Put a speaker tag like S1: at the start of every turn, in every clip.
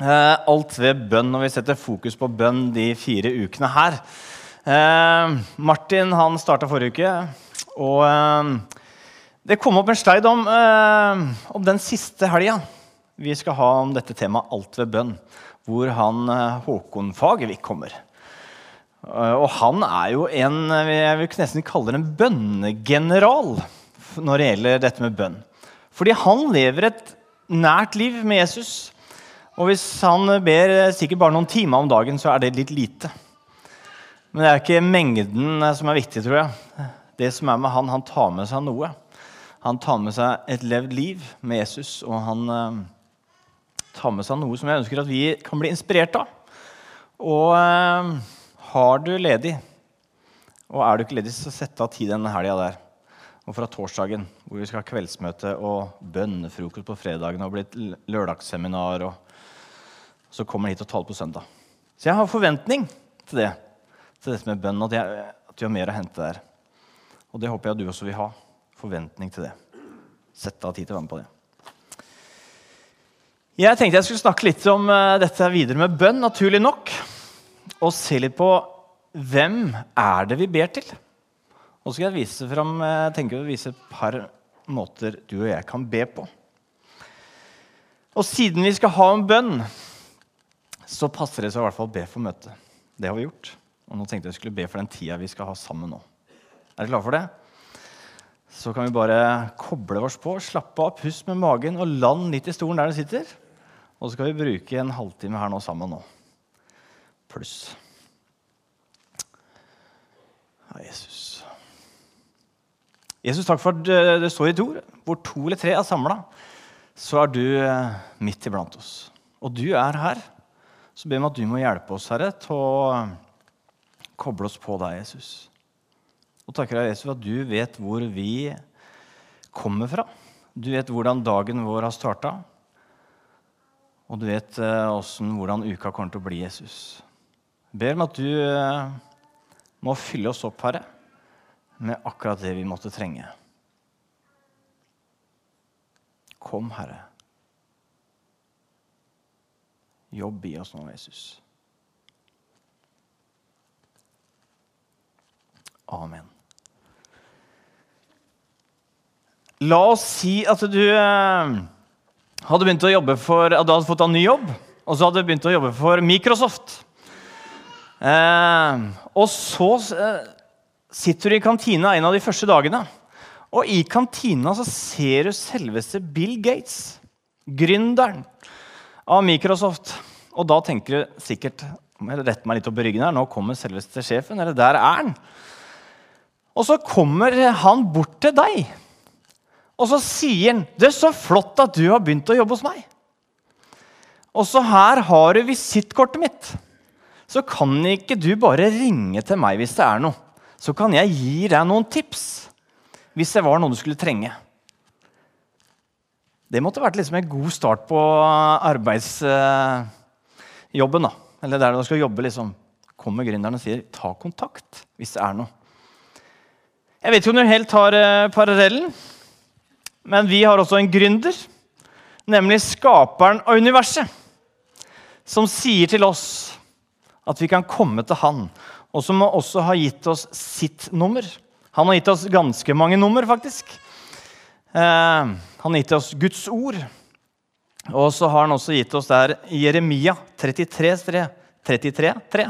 S1: eh, alt ved bønn, og vi setter fokus på bønn de fire ukene her. Eh, Martin han starta forrige uke, og eh, det kom opp en slide om, om den siste helga vi skal ha om dette temaet alt ved bønn, hvor han Håkon Fagervik kommer. Og han er jo en jeg vil nesten kalle det en bønnegeneral når det gjelder dette med bønn. Fordi han lever et nært liv med Jesus. Og hvis han ber sikkert bare noen timer om dagen, så er det litt lite. Men det er ikke mengden som er viktig, tror jeg. Det som er med han, han tar med seg noe. Han tar med seg et levd liv med Jesus, og han eh, tar med seg noe som jeg ønsker at vi kan bli inspirert av. Og eh, har du ledig, og er du ikke ledig, så sett av tid denne helga der. Og fra torsdagen, hvor vi skal ha kveldsmøte og bønnefrokost på fredagen og bli et lørdagsseminar. og Så kommer han hit og taler på søndag. Så jeg har forventning til det. Til dette med bønn, at, vi har mer å hente der. Og det håper jeg du også vil ha. Forventning til det. Sett av tid til å være med på det. Jeg tenkte jeg skulle snakke litt om uh, dette videre med bønn, naturlig nok. Og se litt på hvem er det vi ber til. Og så skal jeg vise frem, jeg tenker å vise et par måter du og jeg kan be på. Og siden vi skal ha en bønn, så passer det seg i hvert fall å be for møtet. Det har vi gjort. Og nå tenkte jeg skulle be for den tida vi skal ha sammen nå. Er dere klare for det? Så kan vi bare koble oss på, slappe av, pust med magen og land litt i stolen der du sitter. Og så skal vi bruke en halvtime her nå sammen nå. Pluss. Ja, Jesus. Jesus, takk for at det står i et ord. Hvor to eller tre er samla, så er du eh, midt iblant oss. Og du er her. Så ber vi at du må hjelpe oss, Herre, til å eh, koble oss på deg, Jesus. Og takker deg, Jesus, at du vet hvor vi kommer fra. Du vet hvordan dagen vår har starta. Og du vet hvordan, hvordan uka kommer til å bli, Jesus. Jeg ber om at du eh, må fylle oss opp, Herre, med akkurat det vi måtte trenge. Kom, Herre. Jobb i oss nå, Jesus. Amen. La oss si at du eh, hadde begynt å jobbe for, at du hadde fått en ny jobb, og så hadde du begynt å jobbe for Microsoft. Eh, og så eh, sitter du i kantina en av de første dagene. Og i kantina så ser du selveste Bill Gates, gründeren av Microsoft. Og da tenker du sikkert må jeg rette meg litt opp i ryggen her, nå kommer selveste sjefen. Eller der er han. Og så kommer han bort til deg, og så sier han 'Det er så flott at du har begynt å jobbe hos meg.' Og så her har du visittkortet mitt. Så kan ikke du bare ringe til meg hvis det er noe. Så kan jeg gi deg noen tips hvis det var noe du skulle trenge. Det måtte vært liksom en god start på arbeidsjobben. da. Eller der du skal jobbe. liksom. Kommer gründeren og sier 'ta kontakt' hvis det er noe. Jeg vet ikke om du helt tar uh, parallellen, men vi har også en gründer, nemlig skaperen av universet, som sier til oss at vi kan komme til han, og som også har gitt oss sitt nummer. Han har gitt oss ganske mange nummer, faktisk. Uh, han har gitt oss Guds ord. Og så har han også gitt oss der Jeremia 33, 33, 3.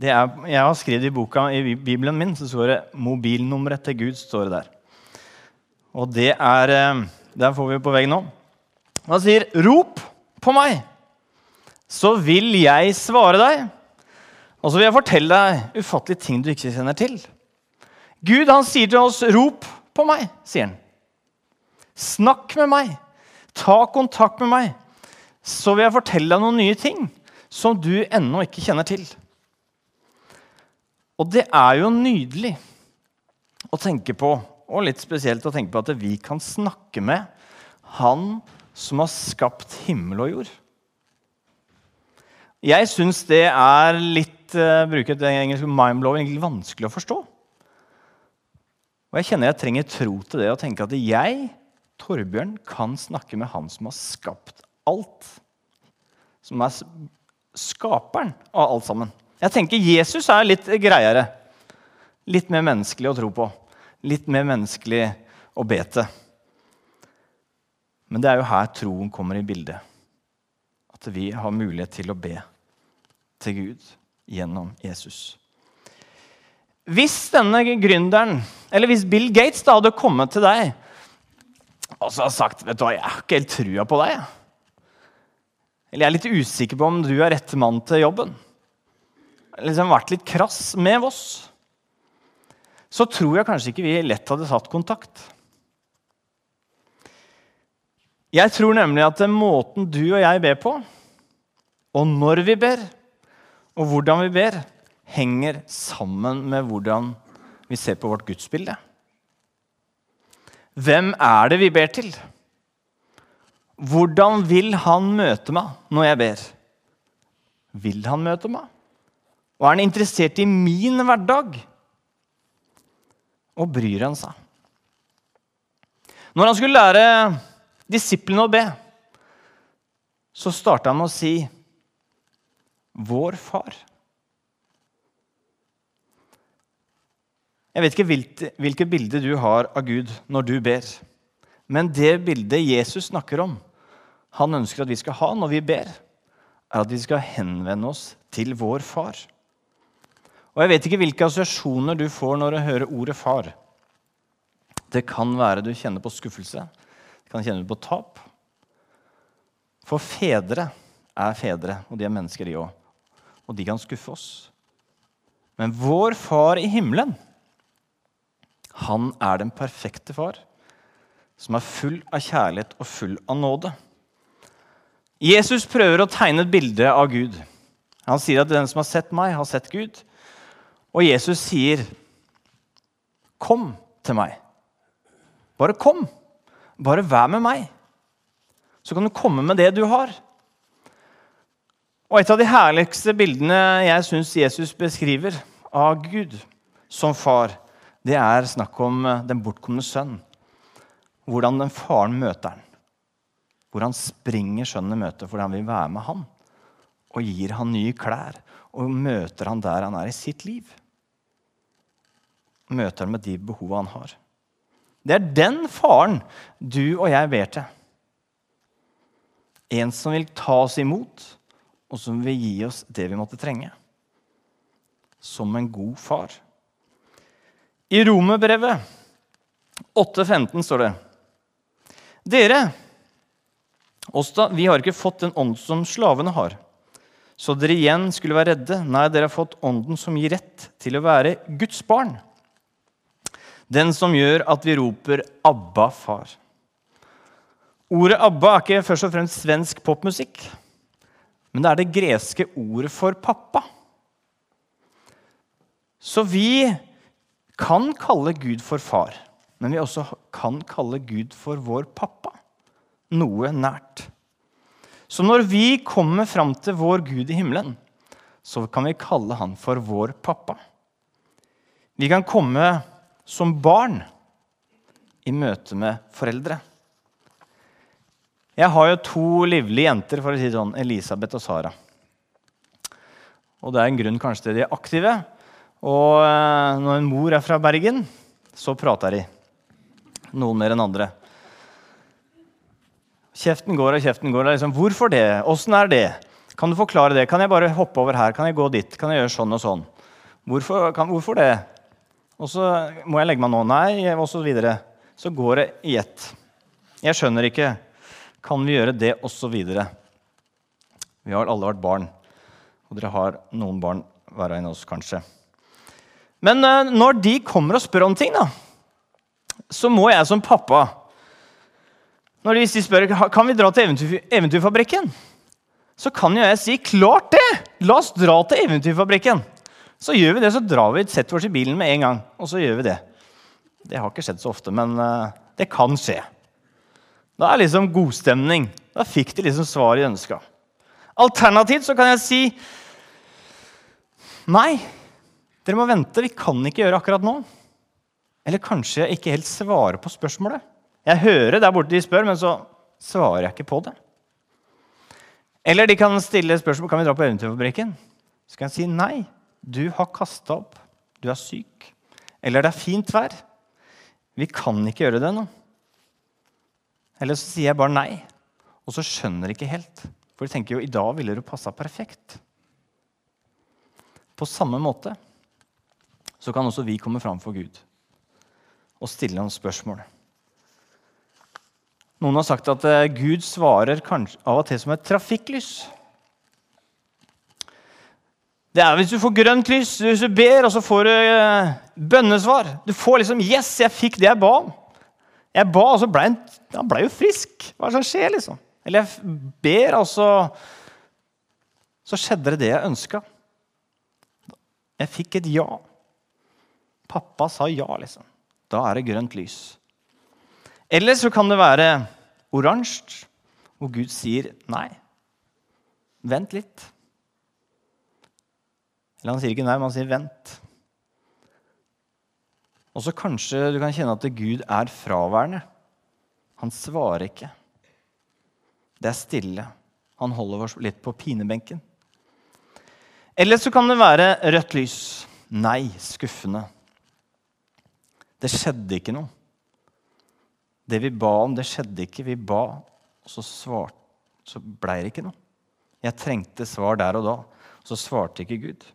S1: Er, jeg har skrevet i boka i Bibelen min så står det 'mobilnummeret til Gud'. står det der. Og det er Der får vi på veggen nå. Han sier, 'Rop på meg, så vil jeg svare deg.' Og så vil jeg fortelle deg ufattelige ting du ikke kjenner til. Gud han sier til oss, 'Rop på meg', sier han. Snakk med meg. Ta kontakt med meg, så vil jeg fortelle deg noen nye ting som du ennå ikke kjenner til. Og det er jo nydelig å tenke på, og litt spesielt å tenke på at vi kan snakke med Han som har skapt himmel og jord. Jeg syns det er litt uh, det engelske engelsk mind-blowing, vanskelig å forstå. Og jeg kjenner jeg trenger tro til det og tenke at jeg, Torbjørn, kan snakke med Han som har skapt alt som er skaperen av alt sammen. Jeg tenker Jesus er litt greiere. Litt mer menneskelig å tro på. Litt mer menneskelig å be til. Men det er jo her troen kommer i bildet. At vi har mulighet til å be til Gud gjennom Jesus. Hvis denne gründeren, eller hvis Bill Gates da hadde kommet til deg og så har sagt vet du hva, 'Jeg har ikke helt trua på deg.' Eller 'Jeg er litt usikker på om du er rette mann til jobben.' Liksom vært litt krass med oss. Så tror jeg kanskje ikke vi lett hadde tatt kontakt. Jeg tror nemlig at måten du og jeg ber på, og når vi ber, og hvordan vi ber, henger sammen med hvordan vi ser på vårt gudsbilde. Hvem er det vi ber til? Hvordan vil han møte meg når jeg ber? Vil han møte meg? Og er han interessert i min hverdag? Og bryr han seg? Når han skulle lære disiplene å be, så starta han med å si 'Vår Far'. Jeg vet ikke hvilket, hvilket bilde du har av Gud når du ber. Men det bildet Jesus snakker om, han ønsker at vi skal ha når vi ber, er at vi skal henvende oss til vår far. Og Jeg vet ikke hvilke assosiasjoner du får når du hører ordet far. Det kan være du kjenner på skuffelse, det kan kjenne på tap. For fedre er fedre, og de er mennesker, de òg. Og de kan skuffe oss. Men vår far i himmelen han er den perfekte far, som er full av kjærlighet og full av nåde. Jesus prøver å tegne et bilde av Gud. Han sier at den som har sett meg, har sett Gud. Og Jesus sier, 'Kom til meg'. Bare kom. Bare vær med meg. Så kan du komme med det du har. Og Et av de herligste bildene jeg syns Jesus beskriver av Gud som far, det er snakk om eh, den bortkomne sønn. Hvordan den faren møter han. Hvor han springer sønnen i møte fordi han vil være med han. Og gir han nye klær og møter han der han er i sitt liv. Møter han med de behova han har. Det er den faren du og jeg ber til. En som vil ta oss imot, og som vil gi oss det vi måtte trenge. Som en god far. I Romerbrevet 8,15 står det Dere, da, vi har ikke fått den ånd som slavene har, så dere igjen skulle være redde. Nei, dere har fått ånden som gir rett til å være Guds barn. Den som gjør at vi roper 'Abba, far'. Ordet 'Abba' er ikke først og fremst svensk popmusikk, men det er det greske ordet for pappa. Så vi kan kalle Gud for far, men vi også kan kalle Gud for vår pappa. Noe nært. Så når vi kommer fram til vår Gud i himmelen, så kan vi kalle han for vår pappa. Vi kan komme som barn i møte med foreldre. Jeg har jo to livlige jenter, for å si det sånn, Elisabeth og Sara. Og det er en grunn kanskje til de er aktive. Og eh, når en mor er fra Bergen, så prater de. Noen mer enn andre. Kjeften går og kjeften går. Liksom, 'Hvorfor det? Åssen er det? Kan du forklare det? Kan jeg bare hoppe over her? Kan jeg gå dit? Kan jeg gjøre sånn og sånn?' Hvorfor, kan, hvorfor det? Og så må jeg legge meg nå. Nei, og så videre. Så går det i ett. Jeg skjønner ikke. Kan vi gjøre det, og så videre? Vi har alle vært barn, og dere har noen barn hver av oss, kanskje. Men uh, når de kommer og spør om ting, da, så må jeg som pappa når de, spør kan vi dra til eventyr, Eventyrfabrikken, så kan jo jeg si klart det! La oss dra til Eventyrfabrikken. Så gjør vi det, så drar vi setter oss i bilen med en gang. Og så gjør vi det. Det har ikke skjedd så ofte, men uh, det kan skje. Da er liksom godstemning. Da fikk de liksom svar de ønska. Alternativt så kan jeg si Nei, dere må vente, vi kan ikke gjøre akkurat nå. Eller kanskje jeg ikke helt svarer på spørsmålet. Jeg hører der borte de spør, men så svarer jeg ikke på det. Eller de kan stille spørsmål kan vi dra på Eventyrfabrikken. Så kan jeg si nei. Du har kasta opp. Du er syk. Eller det er fint vær. Vi kan ikke gjøre det nå. Eller så sier jeg bare nei. Og så skjønner de ikke helt. For de tenker jo i dag ville du passa perfekt. På samme måte så kan også vi komme fram for Gud og stille ham spørsmål. Noen har sagt at eh, Gud svarer av og til som et trafikklys. Det er hvis du får grønt lys, hvis du ber, og så får du eh, bønnesvar. Du får liksom 'Yes, jeg fikk det jeg ba om'. Jeg ba, og så ble han, han ble jo frisk. Hva er det som skjer, liksom? Eller jeg ber, og så, så skjedde det det jeg ønska. Jeg fikk et ja. Pappa sa ja, liksom. Da er det grønt lys. Eller så kan det være oransje, hvor Gud sier nei. Vent litt. Eller han sier ikke nei, men han sier vent. Og så kanskje du kan kjenne at Gud er fraværende. Han svarer ikke. Det er stille. Han holder oss litt på pinebenken. Eller så kan det være rødt lys. Nei, skuffende. Det skjedde ikke noe. Det vi ba om, det skjedde ikke. Vi ba, og så, svart, så blei det ikke noe. Jeg trengte svar der og da, og så svarte ikke Gud.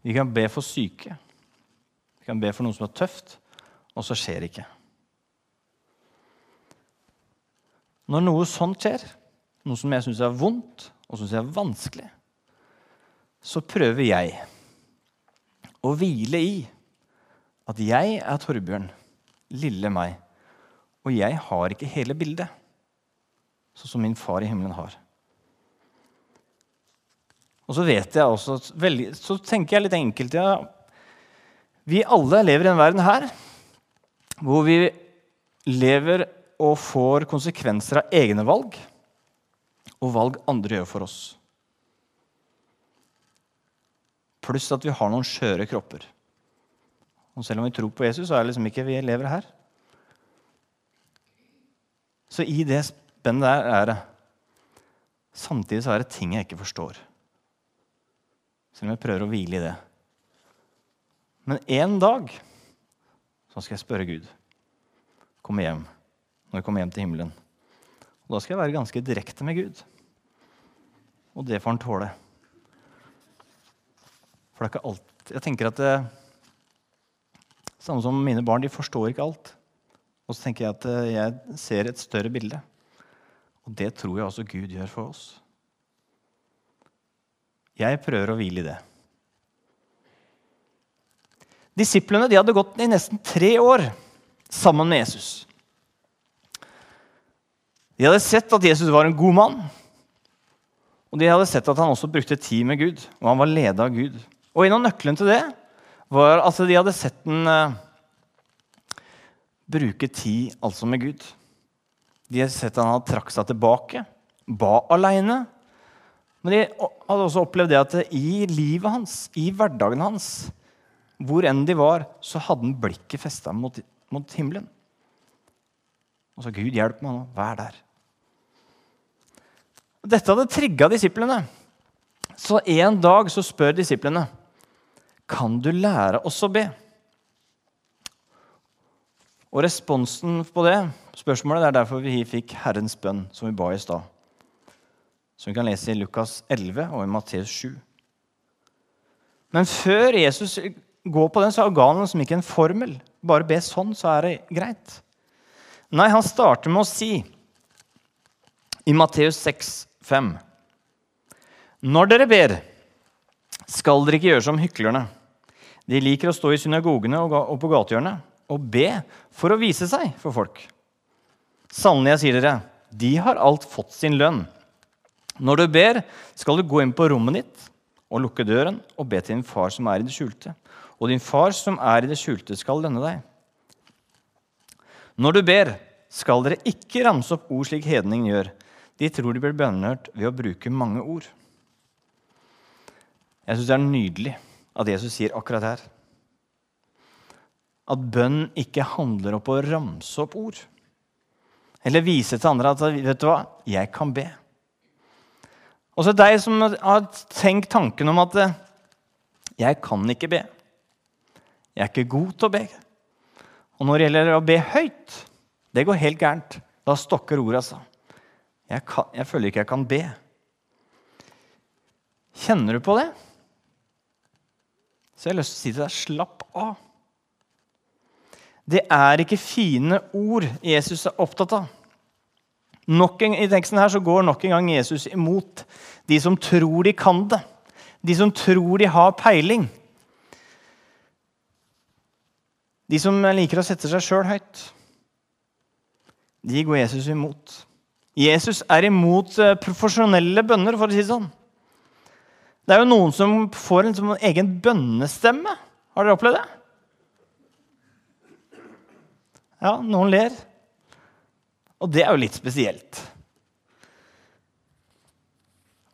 S1: Vi kan be for syke. Vi kan be for noe som er tøft, og så skjer det ikke. Når noe sånt skjer, noe som jeg syns er vondt og syns er vanskelig, så prøver jeg å hvile i at jeg er Torbjørn, lille meg, og jeg har ikke hele bildet, sånn som min far i himmelen har. Og så vet jeg også, så tenker jeg litt enkelt ja, Vi alle lever i en verden her hvor vi lever og får konsekvenser av egne valg og valg andre gjør for oss. Pluss at vi har noen skjøre kropper. Og selv om vi tror på Jesus, så er det liksom ikke vi lever her. Så i det spennet der er det Samtidig så er det ting jeg ikke forstår. Selv om jeg prøver å hvile i det. Men en dag så skal jeg spørre Gud. Komme hjem. Når jeg kommer hjem til himmelen. Og da skal jeg være ganske direkte med Gud. Og det får han tåle. For det er ikke alt Jeg tenker at det, Samme som mine barn, de forstår ikke alt. Og så tenker jeg at eh, jeg ser et større bilde. Og det tror jeg også Gud gjør for oss. Jeg prøver å hvile i det. Disiplene de hadde gått i nesten tre år sammen med Jesus. De hadde sett at Jesus var en god mann. Og de hadde sett at han også brukte tid med Gud, og han var leda av Gud. Og en av nøklene til det var at de hadde sett den uh, bruke tid altså med Gud. De hadde sett han hadde trakk seg tilbake, ba aleine. Men de hadde også opplevd det at i livet hans, i hverdagen hans, hvor enn de var, så hadde han blikket festa mot, mot, himmelen. Og så Gud, hjelp meg nå. Vær der. Dette hadde trigga disiplene. Så en dag så spør disiplene kan du lære oss å be? Og responsen på det spørsmålet det er derfor vi fikk Herrens bønn, som vi ba i stad. Som vi kan lese i Lukas 11 og i Matteus 7. Men før Jesus går på den, så ga han liksom ikke en formel. Bare be sånn, så er det greit. Nei, han starter med å si i Matteus 6, 5 Når dere ber, skal dere ikke gjøre som hyklerne. De liker å stå i synagogene og på gatehjørnet og be for å vise seg for folk. Sannelig, jeg sier dere, de har alt fått sin lønn. Når du ber, skal du gå inn på rommet ditt og lukke døren og be til din far som er i det skjulte. Og din far som er i det skjulte, skal lønne deg. Når du ber, skal dere ikke ramse opp ord slik hedningen gjør. De tror de blir bønnhørt ved å bruke mange ord. Jeg syns det er nydelig at Jesus sier akkurat her. At bønn ikke handler om å ramse opp ord. Eller vise til andre at vet du hva, jeg kan be. Også deg som har tenkt tanken om at eh, jeg kan ikke be. Jeg er ikke god til å be. Og når det gjelder å be høyt, det går helt gærent. Da stokker ordet, altså. Jeg, kan, jeg føler ikke jeg kan be. Kjenner du på det? Så jeg har lyst til å si til deg slapp av. Det er ikke fine ord Jesus er opptatt av. En, I teksten her så går nok en gang Jesus imot de som tror de kan det. De som tror de har peiling. De som liker å sette seg sjøl høyt. De går Jesus imot. Jesus er imot eh, profesjonelle bønner, for å si det sånn. Det er jo noen som får en en egen bønnestemme. Har dere opplevd det? Ja, noen ler. Og det er jo litt spesielt.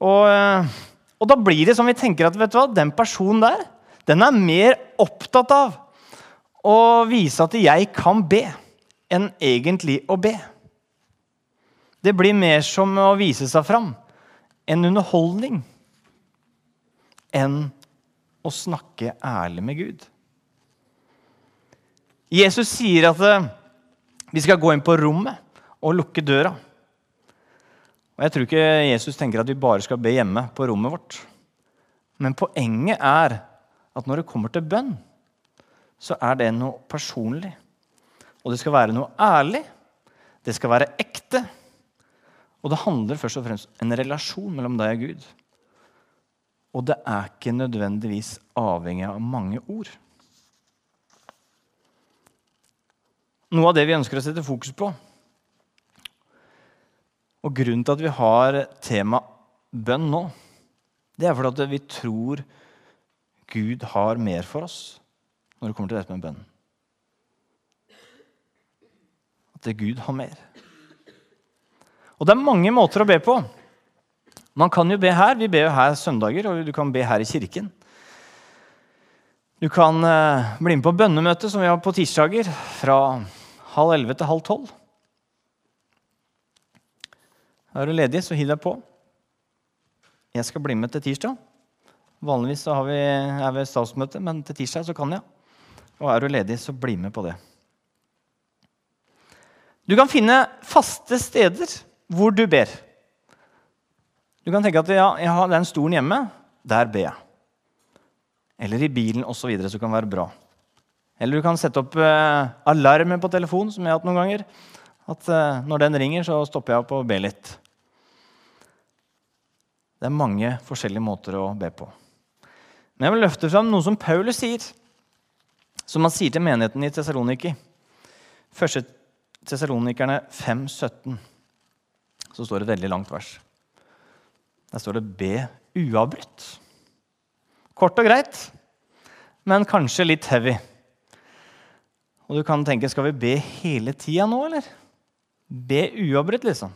S1: Og, eh, og, da blir det som vi tenker at vet du hva, den personen der den er mer opptatt av å vise at jeg kan be, enn egentlig å be. Det blir mer som å vise seg fram. En underholdning. Enn å snakke ærlig med Gud. Jesus sier at eh, vi skal gå inn på rommet og lukke døra. Og Jeg tror ikke Jesus tenker at vi bare skal be hjemme på rommet vårt. Men poenget er at når det kommer til bønn, så er det noe personlig. Og det skal være noe ærlig. Det skal være ekte. Og det handler først og fremst om en relasjon mellom deg og Gud. Og det er ikke nødvendigvis avhengig av mange ord. Noe av det vi ønsker å sette fokus på, og grunnen til at vi har tema bønn nå, det er fordi vi tror Gud har mer for oss når det kommer til dette med bønn. At det Gud har mer. Og det er mange måter å be på. Man kan jo be her. Vi ber jo her søndager, og du kan be her i kirken. Du kan eh, bli med på bønnemøtet som vi har på tirsdager, fra halv elleve til halv tolv. Er du ledig, så hiv deg på. Jeg skal bli med til tirsdag. Vanligvis vi, er vi statsmøte, men til tirsdag så kan jeg. Og er du ledig, så bli med på det. Du kan finne faste steder hvor du ber. Du kan tenke at ja, jeg har den stolen hjemme. Der ber jeg. Eller i bilen osv. Så, så kan det være bra. Eller du kan sette opp eh, alarmen på telefonen, som jeg har hatt noen ganger. At eh, når den ringer, så stopper jeg opp og ber litt. Det er mange forskjellige måter å be på. Men jeg vil løfte fram noe som Paulus sier, som han sier til menigheten i Tessaloniki. Første Tessalonikerne 5,17. Så står det et veldig langt vers. Der står det 'be uavbrutt'. Kort og greit, men kanskje litt heavy. Og du kan tenke skal vi be hele tida nå, eller? Be uavbrutt, liksom.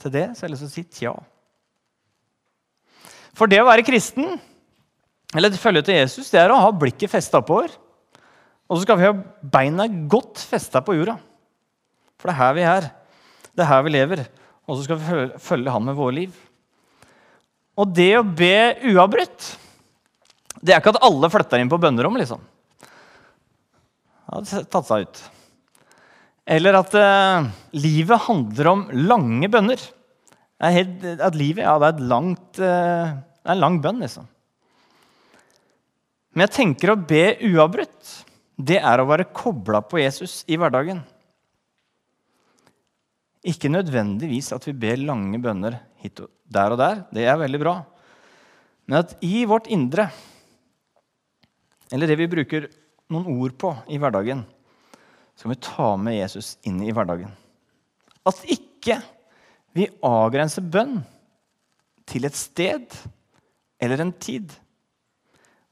S1: Til det så har jeg lyst til å si tja. For det å være kristen, eller følge til Jesus, det er å ha blikket festa oppover. Og så skal vi ha beina godt festa på jorda. For det er her vi er. Det er her vi lever. Og så skal vi følge han med våre liv. Og det å be uavbrutt, det er ikke at alle flytter inn på bønnerom, liksom. Det hadde tatt seg ut. Eller at eh, livet handler om lange bønner. At livet ja, er, langt, eh, er en lang bønn, liksom. Men jeg tenker å be uavbrutt, det er å være kobla på Jesus i hverdagen. Ikke nødvendigvis at vi ber lange bønner og der og der. Det er veldig bra. Men at i vårt indre, eller det vi bruker noen ord på i hverdagen, skal vi ta med Jesus inn i hverdagen. At ikke vi avgrenser bønn til et sted eller en tid,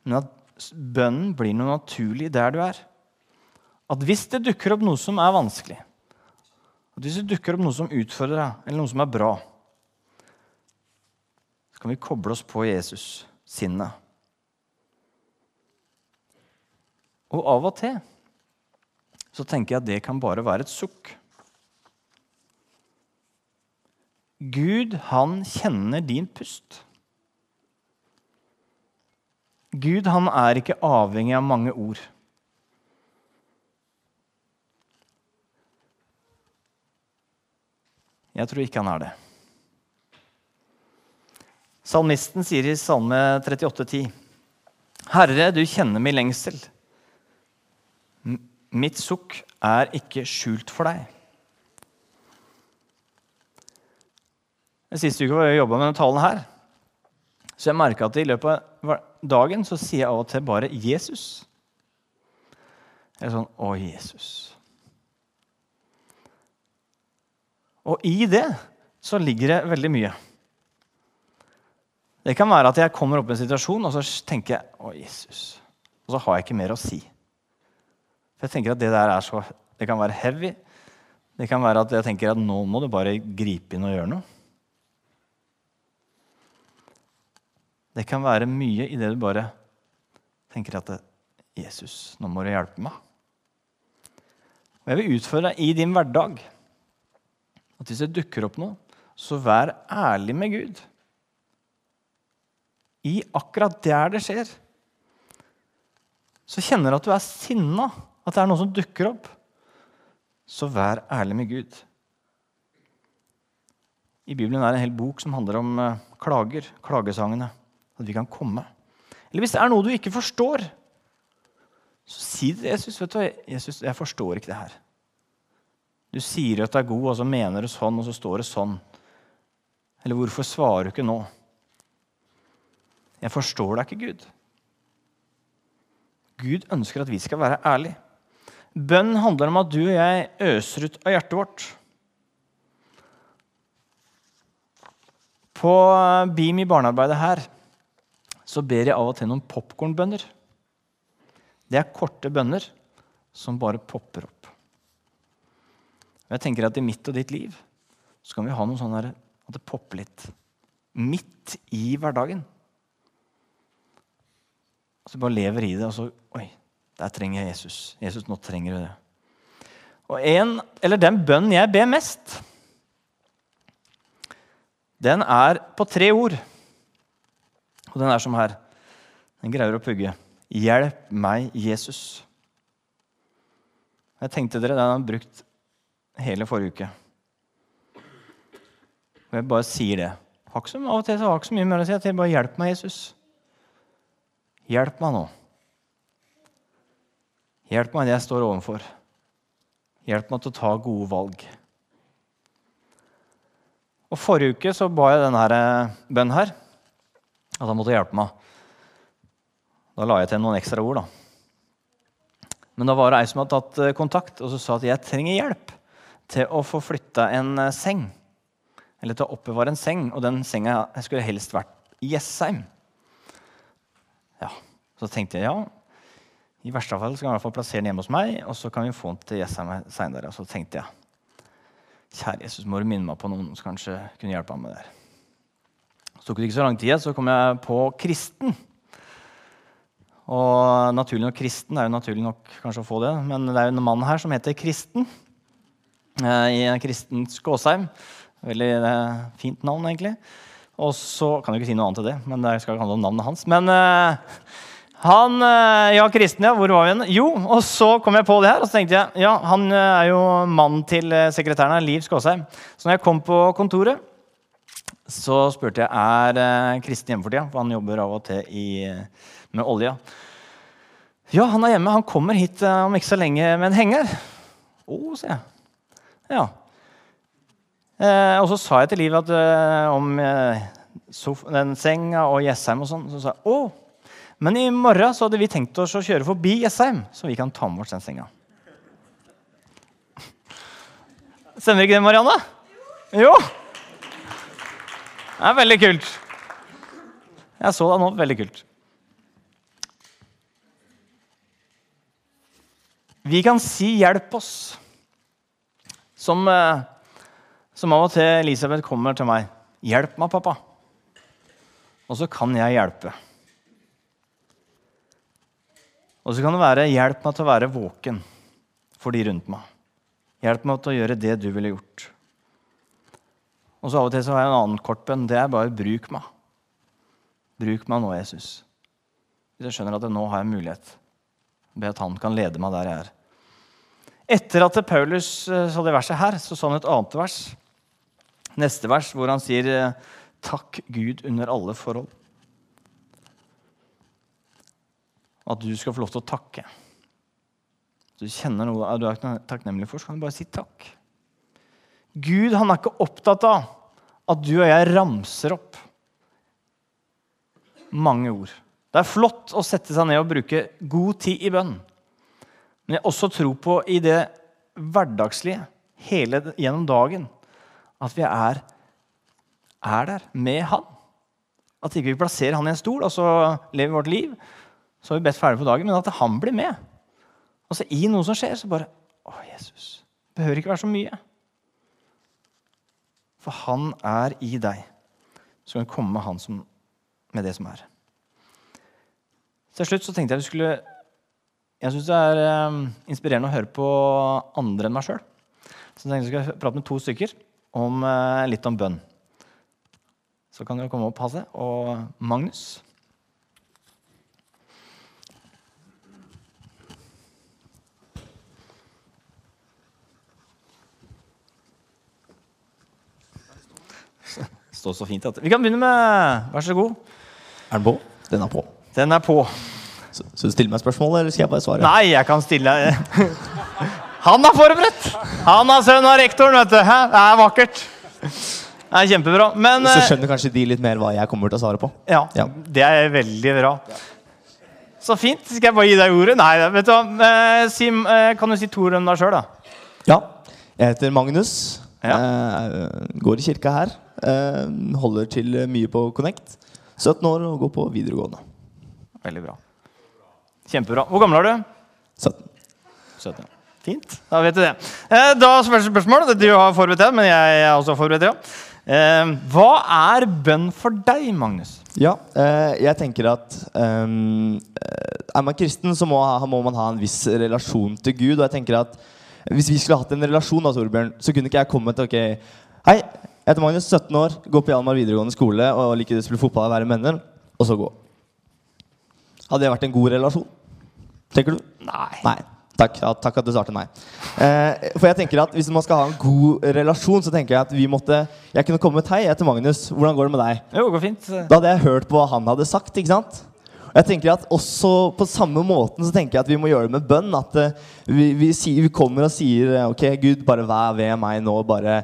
S1: men at bønnen blir noe naturlig der du er. At hvis det dukker opp noe som er vanskelig, at hvis det dukker opp noe som utfordrer deg, eller noe som er bra, så kan vi koble oss på Jesus sinnet. Og av og til så tenker jeg at det kan bare være et sukk. Gud, han kjenner din pust. Gud, han er ikke avhengig av mange ord. Jeg tror ikke han er det. Salmisten sier i Salme 38,10.: Herre, du kjenner min lengsel. Mitt sukk er ikke skjult for deg. Siste uke var jeg jobba med denne talen her. Så jeg merka at i løpet av dagen så sier jeg av og til bare 'Jesus'. Eller sånn 'Å, Jesus'. Og i det så ligger det veldig mye. Det kan være at jeg kommer opp i en situasjon og så tenker jeg, 'Å, Jesus'. Og så har jeg ikke mer å si. For jeg tenker at Det der er så, det kan være heavy. Det kan være at jeg tenker at nå må du bare gripe inn og gjøre noe. Det kan være mye i det du bare tenker at 'Jesus, nå må du hjelpe meg'. Og Jeg vil utfordre deg i din hverdag at hvis det dukker opp noe, så vær ærlig med Gud. I akkurat der det skjer. Så kjenner du at du er sinna, at det er noe som dukker opp. Så vær ærlig med Gud. I Bibelen er det en hel bok som handler om eh, klager, klagesangene. At vi kan komme. Eller hvis det er noe du ikke forstår, så si det til Jesus. vet du, Jesus, jeg forstår ikke det her. Du sier at du er god, og så mener du sånn, og så står det sånn. Eller hvorfor svarer du ikke nå? Jeg forstår deg ikke, Gud. Gud ønsker at vi skal være ærlige. Bønn handler om at du og jeg øser ut av hjertet vårt. På BIM i barnearbeidet her så ber jeg av og til noen popkornbønner. Det er korte bønner som bare popper opp. Og jeg tenker at I mitt og ditt liv så kan vi ha noe sånn at det popper litt. Midt i hverdagen. Så bare lever i det, og så Oi, der trenger jeg Jesus. Jesus, nå trenger du det. Og en, eller den bønnen jeg ber mest, den er på tre ord. Og den er som her. Den greier å pugge. Hjelp meg, Jesus. Jeg tenkte dere, Den har brukt hele forrige uke. Og jeg bare sier det. Har av og til har ikke så mye mer å si. Jeg bare hjelp meg, Jesus. Hjelp meg nå. Hjelp meg det jeg står overfor. Hjelp meg til å ta gode valg. Og Forrige uke så ba jeg denne eh, bønnen her, at han måtte hjelpe meg. Da la jeg til noen ekstra ord. da. Men da var det ei som hadde tatt eh, kontakt og så sa at jeg trenger hjelp til å få flytta en eh, seng. Eller til å oppbevare en seng. Og den senga skulle helst vært i Jessheim. Ja, Så tenkte jeg ja, i verste fall skal jeg i hvert fall plassere den hjemme hos meg, og så kan vi få den til Jessheim seinere. Og så tenkte jeg kjære Jesus, må du minne meg på noen som kanskje kunne hjelpe meg med det. Så tok det ikke så lang tid, så kom jeg på kristen. Og naturlig nok kristen det er jo naturlig nok kanskje å få det, men det er jo en mann her som heter Kristen. Eh, i Kristen Skåsheim. Veldig eh, fint navn, egentlig. Og så kan jeg ikke si noe annet til det, men det skal handle om navnet hans. Men uh, han Ja, kristen, ja. Hvor var vi igjen? Jo, og så kom jeg på det her. Og så tenkte jeg ja, han er jo mannen til sekretæren her, Liv Skåsheim. Så når jeg kom på kontoret, så spurte jeg er Kristen hjemme for tida. For han jobber av og til i, med olja. Ja, han er hjemme. Han kommer hit om ikke så lenge med en henger. Å, sier jeg. Ja. Eh, og så sa jeg til Liv at, eh, om eh, den senga og Jessheim og sånn. Så sa jeg å, men i morgen så hadde vi tenkt oss å kjøre forbi Jessheim, så vi kan ta med oss den senga. Stemmer ikke det, Marianne? Jo! Det er veldig kult. Jeg så deg nå. Veldig kult. Vi kan si 'hjelp oss'. Som, eh, som av og til Elisabeth kommer til meg. 'Hjelp meg, pappa.' Og så kan jeg hjelpe. Og så kan det være 'hjelp meg til å være våken for de rundt meg'. Hjelp meg til å gjøre det du ville gjort. Og så av og til så har jeg en annen kortbønn. Det er bare 'bruk meg'. Bruk meg nå, Jesus. Hvis jeg skjønner at nå har jeg mulighet. Be at han kan lede meg der jeg er. Etter at Paulus eh, sa det verset her, så sa han et annet vers. Neste vers, hvor han sier eh, 'Takk Gud under alle forhold'. At du skal få lov til å takke. Du kjenner noe du er takknemlig for, så kan du bare si takk. Gud han er ikke opptatt av at du og jeg ramser opp mange ord. Det er flott å sette seg ned og bruke god tid i bønn. Men jeg også tror på i det hverdagslige hele gjennom dagen at vi er, er der med Han. At ikke vi plasserer Han i en stol, og så lever vi vårt liv. Så har vi bedt ferdig på dagen, men at Han blir med. Og så i noe som skjer, så bare Å, Jesus. Det behøver ikke være så mye. For han er i deg. Så kan vi komme med han som, med det som er. Til slutt så tenkte jeg vi skulle Jeg syns det er um, inspirerende å høre på andre enn meg sjøl. Så jeg tenkte jeg skulle prate med to stykker om uh, litt om bønn. Så kan dere komme opp, Hasse og Magnus. står så fint. At vi kan begynne med Vær så god.
S2: Er den på? Den er på.
S1: Den er på.
S2: Så, så du stille meg spørsmål, eller skal jeg bare svare?
S1: Nei, jeg kan stille Han er forberedt! Han er sønn av rektoren, vet du. Hæ? Det er vakkert. Det er kjempebra. Men
S2: Så
S1: eh,
S2: skjønner kanskje de litt mer hva jeg kommer til å svare på.
S1: ja,
S2: Ja.
S1: det er veldig bra. Så fint. Skal jeg bare gi deg ordet? Nei, vet du hva. Eh, si, eh, kan du si to ord om deg sjøl, da?
S2: Ja. Jeg heter Magnus.
S1: Ja.
S2: Går i kirka her. Holder til mye på Connect. 17 år og går på videregående.
S1: Veldig bra. Kjempebra. Hvor gammel er du?
S2: 17.
S1: 17. Fint. Da vet du det. Eh, da første spørsmål. Du har forberedt det, men jeg er også forberedt. ja. Eh, hva er bønn for deg, Magnus?
S2: Ja, eh, jeg tenker at ehm, eh, er man kristen, så må, må man ha en viss relasjon til Gud. Og jeg tenker at hvis vi skulle hatt en relasjon, da, Torbjørn, så kunne ikke jeg kommet ok, Hei, jeg heter Magnus, 17 år, går på Hjalmar videregående skole og liker å spille fotball og være venner, og så gå. Hadde det vært en god relasjon? Tenker du?
S1: Nei.
S2: Nei. Takk, ja, takk at du svarte nei. Eh, for jeg tenker at Hvis man skal ha en god relasjon, så tenker jeg at vi måtte Jeg kunne kommet hei, jeg heter Magnus. Hvordan går det med deg?
S1: Jo, går fint.
S2: Da hadde jeg hørt på hva han hadde sagt. ikke sant? Og jeg tenker at også På samme måten så tenker jeg at vi må gjøre det med bønn. At eh, vi, vi, sier, vi kommer og sier eh, Ok, Gud, bare vær ved meg nå. Bare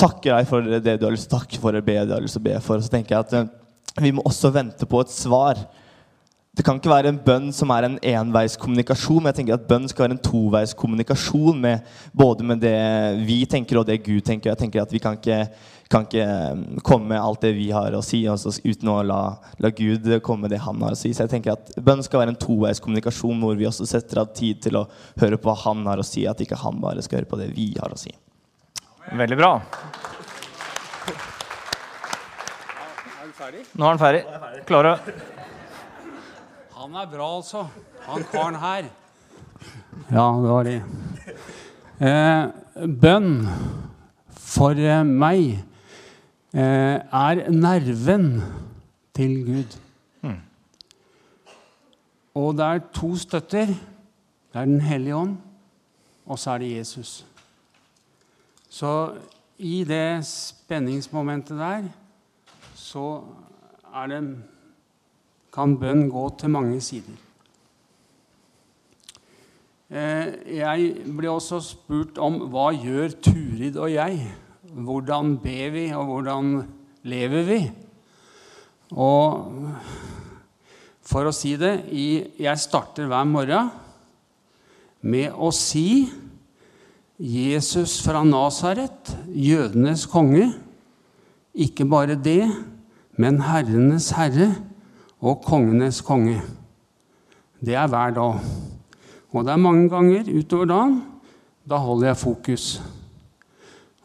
S2: takker deg for det du har lyst til å takke for, be det du har lyst til å be for. Så tenker jeg at eh, vi må også vente på et svar. Det kan ikke være en bønn som er en enveiskommunikasjon, men jeg tenker at bønn skal være en toveiskommunikasjon med både med det vi tenker og det Gud tenker. Jeg tenker at Vi kan ikke, kan ikke um, komme med alt det vi har å si, altså, uten å la, la Gud komme med det han har å si. Så jeg tenker at bønn skal være en toveiskommunikasjon hvor vi også setter av tid til å høre på hva han har å si, at ikke han bare skal høre på det vi har å si.
S1: Veldig bra. Nå er han ferdig. Klar å
S3: Han er bra, altså. Han karen her. Ja, det var det. Eh, bønn for eh, meg eh, er nerven til Gud. Og det er to støtter. Det er Den hellige ånd, og så er det Jesus. Så i det spenningsmomentet der så er det kan bønn gå til mange sider. Eh, Jeg ble også spurt om hva gjør Turid og jeg? Hvordan ber vi, og hvordan lever vi? Og for å si det Jeg starter hver morgen med å si Jesus fra Nasaret, jødenes konge. Ikke bare det, men herrenes herre og kongenes konge. Det er hver dag. Og det er mange ganger utover dagen. Da holder jeg fokus.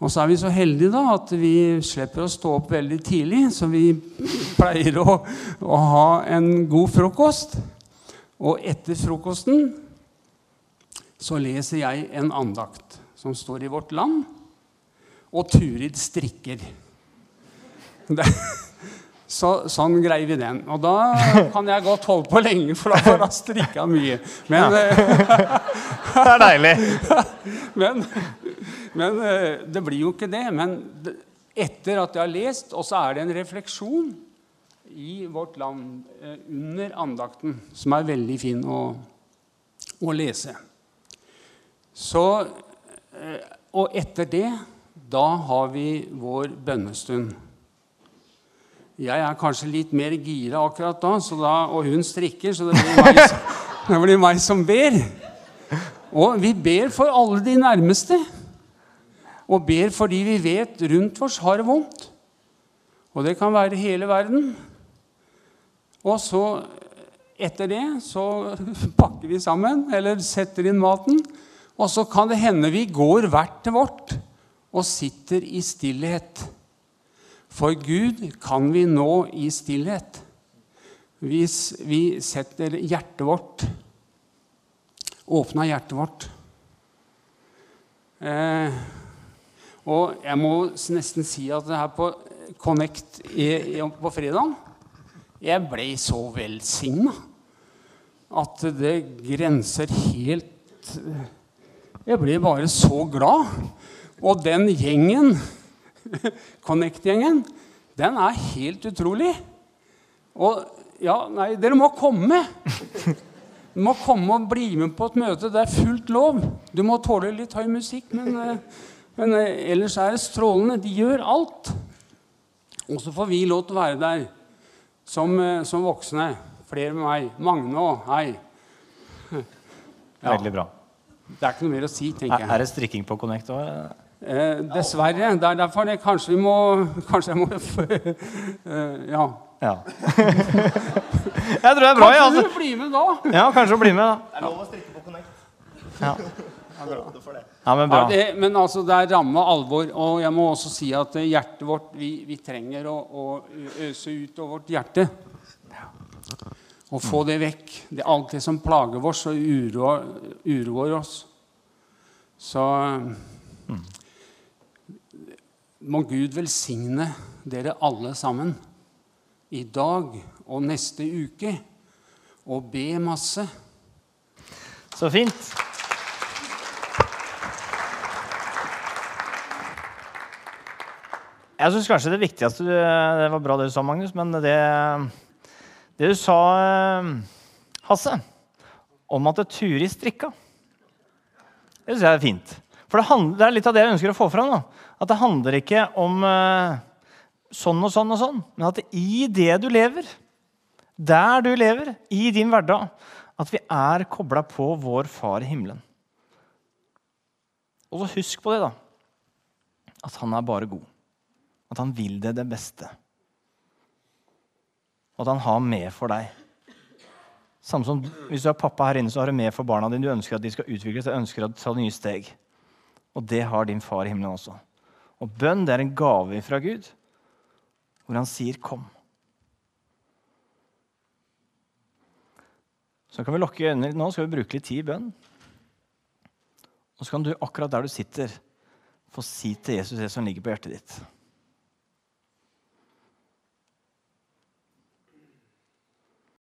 S3: Og så er vi så heldige da at vi slipper å stå opp veldig tidlig, så vi pleier å, å ha en god frokost. Og etter frokosten så leser jeg en andakt som står i Vårt Land, og Turid strikker. Det, så, sånn greier vi den. Og da kan jeg godt holde på lenge, for da får jeg strikka mye. Men, ja.
S1: Det er deilig.
S3: men, men eh, det blir jo ikke det. Men etter at jeg har lest, og så er det en refleksjon i Vårt Land eh, under andakten, som er veldig fin å, å lese. Så, eh, og etter det, da har vi vår bønnestund. Jeg er kanskje litt mer gira akkurat da, da og hun strikker, så det blir meg, det blir meg som ber. Og vi ber for alle de nærmeste. Og ber fordi vi vet rundt oss har det vondt. Og det kan være hele verden. Og så, etter det, så pakker vi sammen, eller setter inn maten. Og så kan det hende vi går hvert til vårt og sitter i stillhet. For Gud kan vi nå i stillhet. Hvis vi setter hjertet vårt Åpna hjertet vårt. Eh, og jeg må nesten si at det her på Connect i, i, på fredag Jeg ble så velsigna at det grenser helt Jeg ble bare så glad. Og den gjengen, Connect-gjengen, den er helt utrolig. Og ja, nei, dere må komme. Du må komme og bli med på et møte. Det er fullt lov. Du må tåle litt høy musikk, men, eh, men eh, ellers er det strålende. De gjør alt. Og så får vi lov til å være der som, eh, som voksne. Flere med meg. Magne òg. Hei. Ja,
S1: Veldig bra.
S3: det er ikke noe mer å si, tenker
S1: Er,
S3: jeg.
S1: er det strikking på Connect òg?
S3: Eh, dessverre. Det er derfor det, kanskje vi må Kanskje jeg må eh, Ja.
S1: Ja. jeg tror det er bra.
S3: Kanskje
S1: Altså.
S3: du blir med da?
S1: Ja, kanskje du blir med, da.
S2: Det er lov å strikke på Connect.
S1: Ja, ja men
S3: Ja, det, men altså, det er ramme alvor. Og jeg må også si at eh, hjertet vårt Vi, vi trenger å, å øse ut av vårt hjerte. Og få det vekk. Det er alt det som plager oss og uroer, uroer oss. Så må Gud velsigne dere alle sammen i dag og neste uke. Og be masse.
S1: Så fint. Jeg syns kanskje det viktigste Det var bra det du sa, Magnus, men det, det du sa, eh, Hasse, om at det Turi strikka, det syns jeg er fint. For det, handler, det er litt av det jeg ønsker å få fram. Da. At det handler ikke om eh, sånn og sånn og sånn, men at i det du lever, der du lever, i din hverdag, at vi er kobla på vår Far i himmelen. Og så husk på det, da. At han er bare god. At han vil deg det beste. Og at han har med for deg. Samme som Hvis du er pappa her inne, så har du med for barna dine. Du ønsker at de skal utvikle seg, ønsker at de tar nye steg. Og det har din far i himmelen også. Og bønn det er en gave fra Gud, hvor han sier 'kom'. Så kan vi lukke øynene litt nå, skal vi bruke litt tid i bønn. Og så kan du akkurat der du sitter, få si til Jesus det som ligger på hjertet ditt.